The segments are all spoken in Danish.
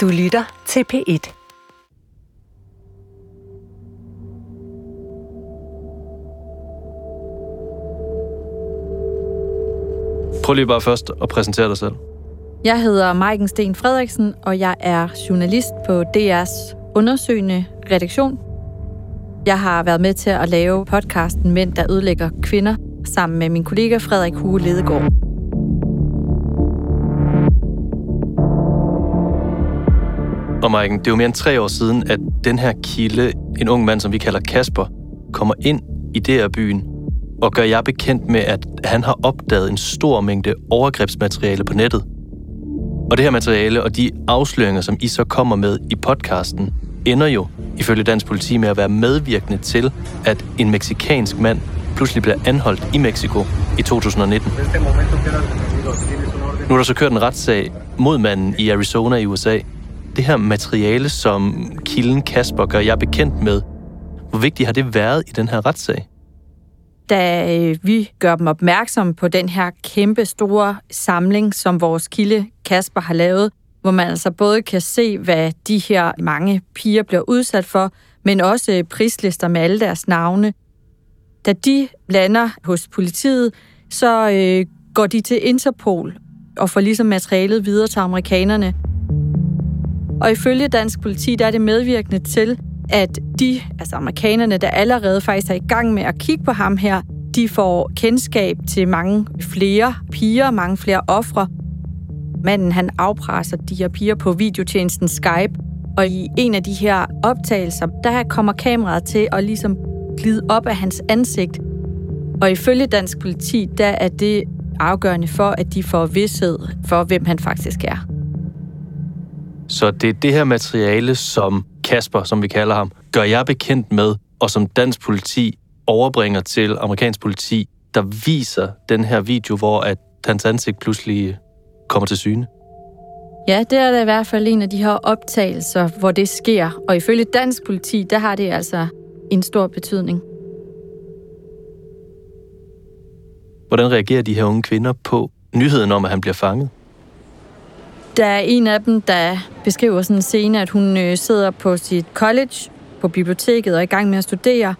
Du lytter til P1. Prøv lige bare først at præsentere dig selv. Jeg hedder Maiken Sten Frederiksen, og jeg er journalist på DR's undersøgende redaktion. Jeg har været med til at lave podcasten Mænd, der ødelægger kvinder, sammen med min kollega Frederik Hue Ledegaard. Og Maiken, det er jo mere end tre år siden, at den her kilde, en ung mand, som vi kalder Kasper, kommer ind i DR-byen og gør jeg bekendt med, at han har opdaget en stor mængde overgrebsmateriale på nettet. Og det her materiale og de afsløringer, som I så kommer med i podcasten, ender jo, ifølge dansk politi, med at være medvirkende til, at en meksikansk mand pludselig bliver anholdt i Mexico i 2019. Nu er der så kørt en retssag mod manden i Arizona i USA. Det her materiale, som kilden Kasper gør jeg bekendt med, hvor vigtigt har det været i den her retssag? Da øh, vi gør dem opmærksom på den her kæmpe store samling, som vores kilde Kasper har lavet, hvor man altså både kan se, hvad de her mange piger bliver udsat for, men også prislister med alle deres navne. Da de lander hos politiet, så øh, går de til Interpol og får ligesom materialet videre til amerikanerne. Og ifølge dansk politi, der er det medvirkende til, at de, altså amerikanerne, der allerede faktisk er i gang med at kigge på ham her, de får kendskab til mange flere piger, mange flere ofre. Manden han afpresser de her piger på videotjenesten Skype, og i en af de her optagelser, der kommer kameraet til at ligesom glide op af hans ansigt. Og ifølge dansk politi, der er det afgørende for, at de får vidshed for, hvem han faktisk er. Så det er det her materiale, som Kasper, som vi kalder ham, gør jeg bekendt med, og som dansk politi overbringer til amerikansk politi, der viser den her video, hvor at hans ansigt pludselig kommer til syne. Ja, det er da i hvert fald en af de her optagelser, hvor det sker. Og ifølge dansk politi, der har det altså en stor betydning. Hvordan reagerer de her unge kvinder på nyheden om, at han bliver fanget? Der er en af dem, der beskriver sådan en scene, at hun øh, sidder på sit college på biblioteket og er i gang med at studere.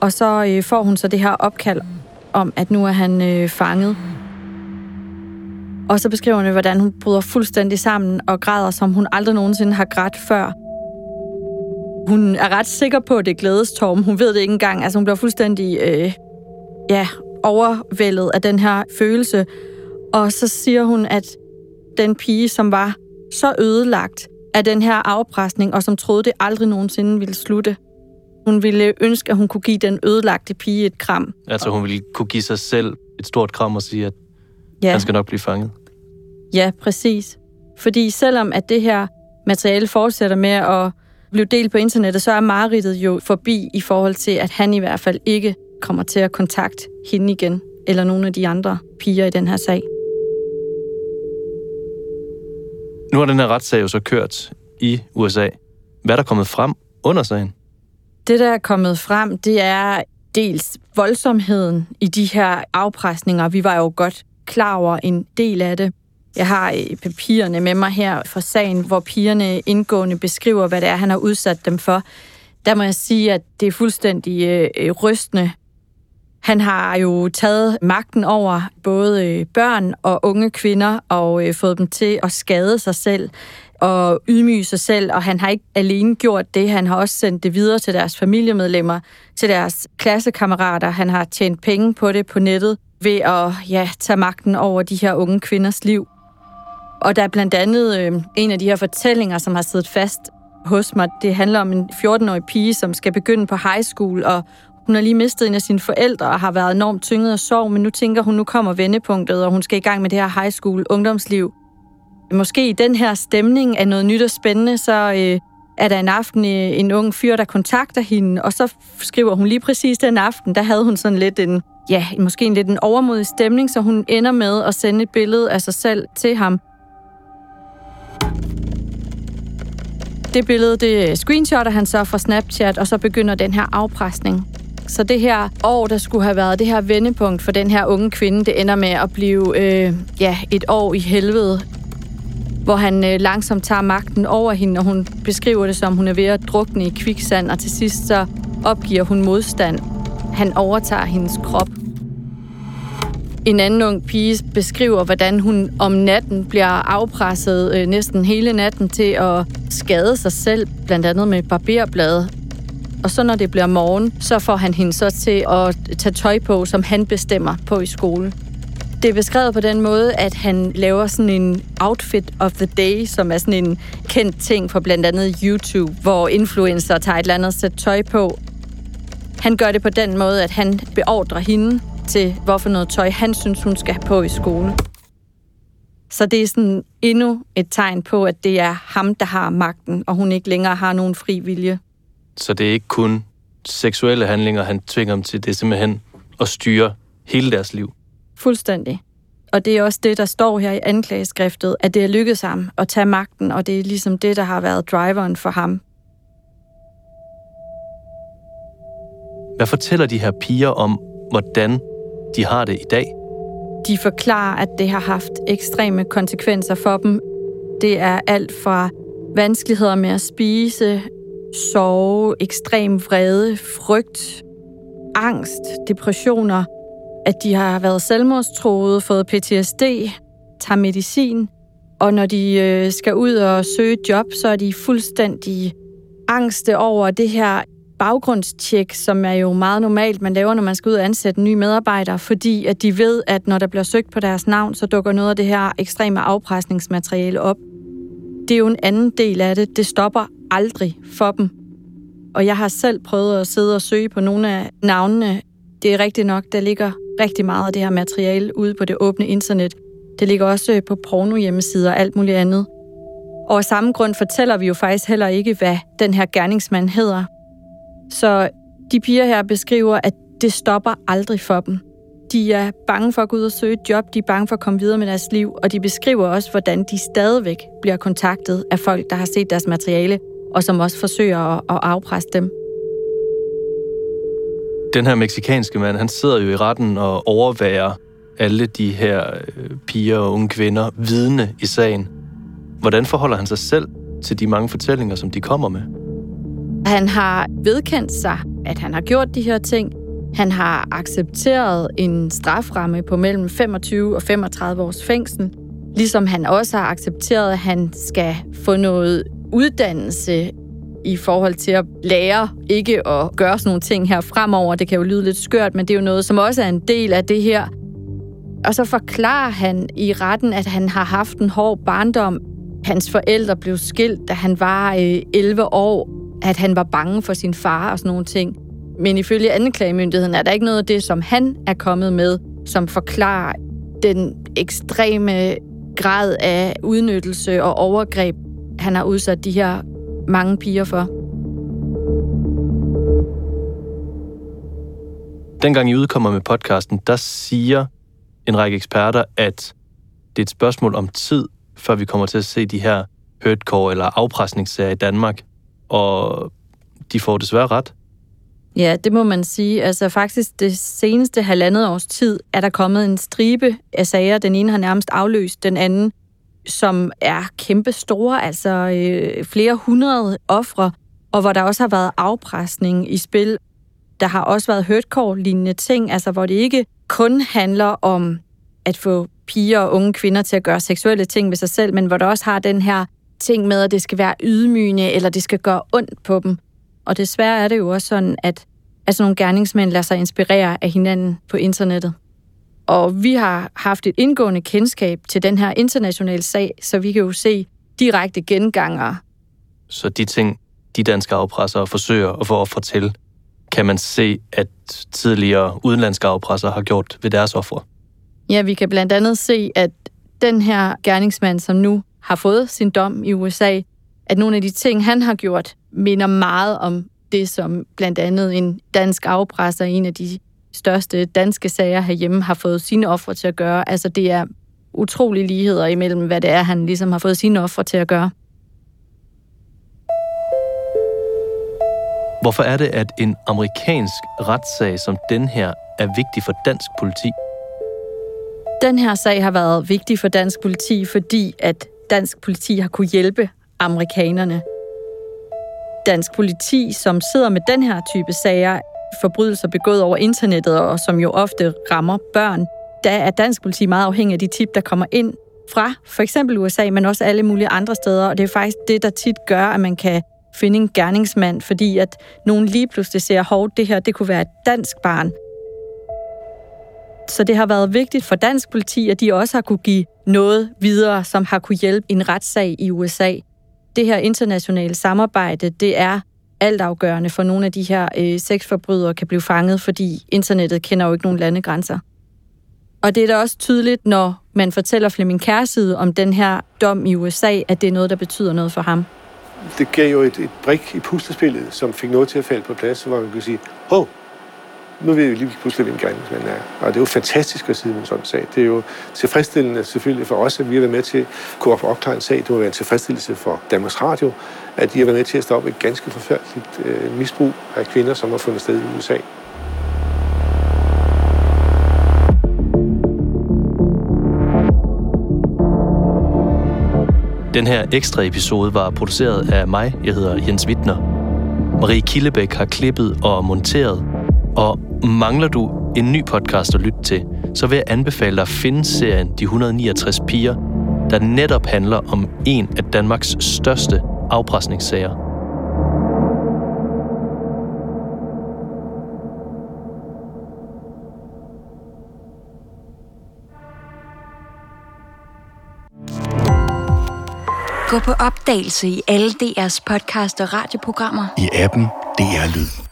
Og så øh, får hun så det her opkald om, at nu er han øh, fanget. Og så beskriver hun, hvordan hun bryder fuldstændig sammen og græder, som hun aldrig nogensinde har grædt før. Hun er ret sikker på, at det er glædestorm. Hun ved det ikke engang. Altså, hun bliver fuldstændig øh, ja, overvældet af den her følelse. Og så siger hun, at den pige, som var så ødelagt af den her afpresning, og som troede, det aldrig nogensinde ville slutte. Hun ville ønske, at hun kunne give den ødelagte pige et kram. Altså hun ville kunne give sig selv et stort kram og sige, at ja. han skal nok blive fanget. Ja, præcis. Fordi selvom at det her materiale fortsætter med at blive delt på internettet, så er Maridtet jo forbi i forhold til, at han i hvert fald ikke kommer til at kontakte hende igen, eller nogle af de andre piger i den her sag. Nu har den her retssag jo så kørt i USA. Hvad er der kommet frem under sagen? Det, der er kommet frem, det er dels voldsomheden i de her afpresninger. Vi var jo godt klar over en del af det. Jeg har øh, papirerne med mig her fra sagen, hvor pigerne indgående beskriver, hvad det er, han har udsat dem for. Der må jeg sige, at det er fuldstændig øh, øh rystende. Han har jo taget magten over både øh, børn og unge kvinder og øh, fået dem til at skade sig selv og ydmyge sig selv, og han har ikke alene gjort det, han har også sendt det videre til deres familiemedlemmer, til deres klassekammerater. Han har tjent penge på det på nettet ved at ja, tage magten over de her unge kvinders liv. Og der er blandt andet øh, en af de her fortællinger, som har siddet fast hos mig. Det handler om en 14-årig pige, som skal begynde på high school, og hun har lige mistet en af sine forældre og har været enormt tynget af sorg, men nu tænker hun, nu kommer vendepunktet, og hun skal i gang med det her high school ungdomsliv. Måske i den her stemning af noget nyt og spændende, så øh, er der en aften øh, en ung fyr, der kontakter hende, og så skriver hun lige præcis den aften, der havde hun sådan lidt en, ja, måske en lidt en overmodig stemning, så hun ender med at sende et billede af sig selv til ham. Det billede, det screenshotter han så fra Snapchat, og så begynder den her afpresning. Så det her år, der skulle have været det her vendepunkt for den her unge kvinde, det ender med at blive øh, ja, et år i helvede. hvor han øh, langsomt tager magten over hende, og hun beskriver det som, hun er ved at drukne i kviksand, og til sidst så opgiver hun modstand. Han overtager hendes krop. En anden ung pige beskriver, hvordan hun om natten bliver afpresset øh, næsten hele natten til at skade sig selv, blandt andet med barberblade. Og så når det bliver morgen, så får han hende så til at tage tøj på, som han bestemmer på i skole. Det er beskrevet på den måde, at han laver sådan en outfit of the day, som er sådan en kendt ting på blandt andet YouTube, hvor influencer tager et eller andet sæt tøj på. Han gør det på den måde, at han beordrer hende til, hvorfor noget tøj han synes, hun skal have på i skole. Så det er sådan endnu et tegn på, at det er ham, der har magten, og hun ikke længere har nogen fri vilje. Så det er ikke kun seksuelle handlinger, han tvinger dem til, det er simpelthen at styre hele deres liv. Fuldstændig. Og det er også det, der står her i anklageskriftet, at det er lykkedes ham at tage magten, og det er ligesom det, der har været driveren for ham. Hvad fortæller de her piger om, hvordan de har det i dag? De forklarer, at det har haft ekstreme konsekvenser for dem. Det er alt fra vanskeligheder med at spise, sorg, ekstrem vrede, frygt, angst, depressioner, at de har været selvmordstroede, fået PTSD, tager medicin, og når de øh, skal ud og søge job, så er de fuldstændig angste over det her baggrundstjek, som er jo meget normalt, man laver, når man skal ud og ansætte nye medarbejdere, fordi at de ved, at når der bliver søgt på deres navn, så dukker noget af det her ekstreme afpresningsmateriale op. Det er jo en anden del af det. Det stopper aldrig for dem. Og jeg har selv prøvet at sidde og søge på nogle af navnene. Det er rigtigt nok, der ligger rigtig meget af det her materiale ude på det åbne internet. Det ligger også øh, på porno-hjemmesider og alt muligt andet. Og af samme grund fortæller vi jo faktisk heller ikke, hvad den her gerningsmand hedder. Så de piger her beskriver, at det stopper aldrig for dem. De er bange for at gå ud og søge et job, de er bange for at komme videre med deres liv, og de beskriver også, hvordan de stadigvæk bliver kontaktet af folk, der har set deres materiale, og som også forsøger at, at afpresse dem. Den her meksikanske mand, han sidder jo i retten og overværer alle de her øh, piger og unge kvinder vidne i sagen. Hvordan forholder han sig selv til de mange fortællinger, som de kommer med? Han har vedkendt sig, at han har gjort de her ting. Han har accepteret en straframme på mellem 25 og 35 års fængsel, ligesom han også har accepteret, at han skal få noget uddannelse i forhold til at lære ikke at gøre sådan nogle ting her fremover. Det kan jo lyde lidt skørt, men det er jo noget, som også er en del af det her. Og så forklarer han i retten, at han har haft en hård barndom. Hans forældre blev skilt, da han var øh, 11 år, at han var bange for sin far og sådan nogle ting. Men ifølge anklagemyndigheden er der ikke noget af det, som han er kommet med, som forklarer den ekstreme grad af udnyttelse og overgreb, han har udsat de her mange piger for. Dengang I udkommer med podcasten, der siger en række eksperter, at det er et spørgsmål om tid, før vi kommer til at se de her hurtcore eller afpresningssager i Danmark. Og de får desværre ret. Ja, det må man sige. Altså faktisk det seneste halvandet års tid er der kommet en stribe af sager. Den ene har nærmest afløst den anden som er kæmpe store, altså øh, flere hundrede ofre, og hvor der også har været afpresning i spil. Der har også været hurtcore-lignende ting, altså hvor det ikke kun handler om at få piger og unge kvinder til at gøre seksuelle ting ved sig selv, men hvor der også har den her ting med, at det skal være ydmygende, eller det skal gøre ondt på dem. Og desværre er det jo også sådan, at altså nogle gerningsmænd lader sig inspirere af hinanden på internettet. Og vi har haft et indgående kendskab til den her internationale sag, så vi kan jo se direkte genganger. Så de ting, de danske afpressere forsøger at få ofre til, kan man se, at tidligere udenlandske afpressere har gjort ved deres ofre? Ja, vi kan blandt andet se, at den her gerningsmand, som nu har fået sin dom i USA, at nogle af de ting, han har gjort, minder meget om det, som blandt andet en dansk afpresser, en af de største danske sager herhjemme har fået sine ofre til at gøre. Altså det er utrolige ligheder imellem, hvad det er, han ligesom har fået sine ofre til at gøre. Hvorfor er det, at en amerikansk retssag som den her er vigtig for dansk politi? Den her sag har været vigtig for dansk politi, fordi at dansk politi har kunne hjælpe amerikanerne. Dansk politi, som sidder med den her type sager, forbrydelser begået over internettet, og som jo ofte rammer børn, der er dansk politi meget afhængig af de tip, der kommer ind fra for eksempel USA, men også alle mulige andre steder. Og det er faktisk det, der tit gør, at man kan finde en gerningsmand, fordi at nogen lige pludselig ser, hårdt det her det kunne være et dansk barn. Så det har været vigtigt for dansk politi, at de også har kunne give noget videre, som har kunne hjælpe en retssag i USA. Det her internationale samarbejde, det er altafgørende for nogle af de her øh, sexforbrydere kan blive fanget, fordi internettet kender jo ikke nogen landegrænser. Og det er da også tydeligt, når man fortæller Flemming Kærside om den her dom i USA, at det er noget, der betyder noget for ham. Det gav jo et, et brik i puslespillet, som fik noget til at falde på plads, hvor man kunne sige, hov, nu ved vi lige pludselig, hvem gerningsmanden er. Og det er jo fantastisk at sidde med sådan en sag. Det er jo tilfredsstillende selvfølgelig for os, at vi har været med til at kunne opklare en sag. Det må være en tilfredsstillelse for Danmarks Radio, at de har været med til at stoppe et ganske forfærdeligt øh, misbrug af kvinder, som har fundet sted i USA. Den her ekstra episode var produceret af mig. Jeg hedder Jens Wittner. Marie Killebæk har klippet og monteret. Og mangler du en ny podcast at lytte til, så vil jeg anbefale dig at finde serien De 169 piger, der netop handler om en af Danmarks største afpresningssager. Gå på opdagelse i alle DR's podcast og radioprogrammer. I appen DR Lyd.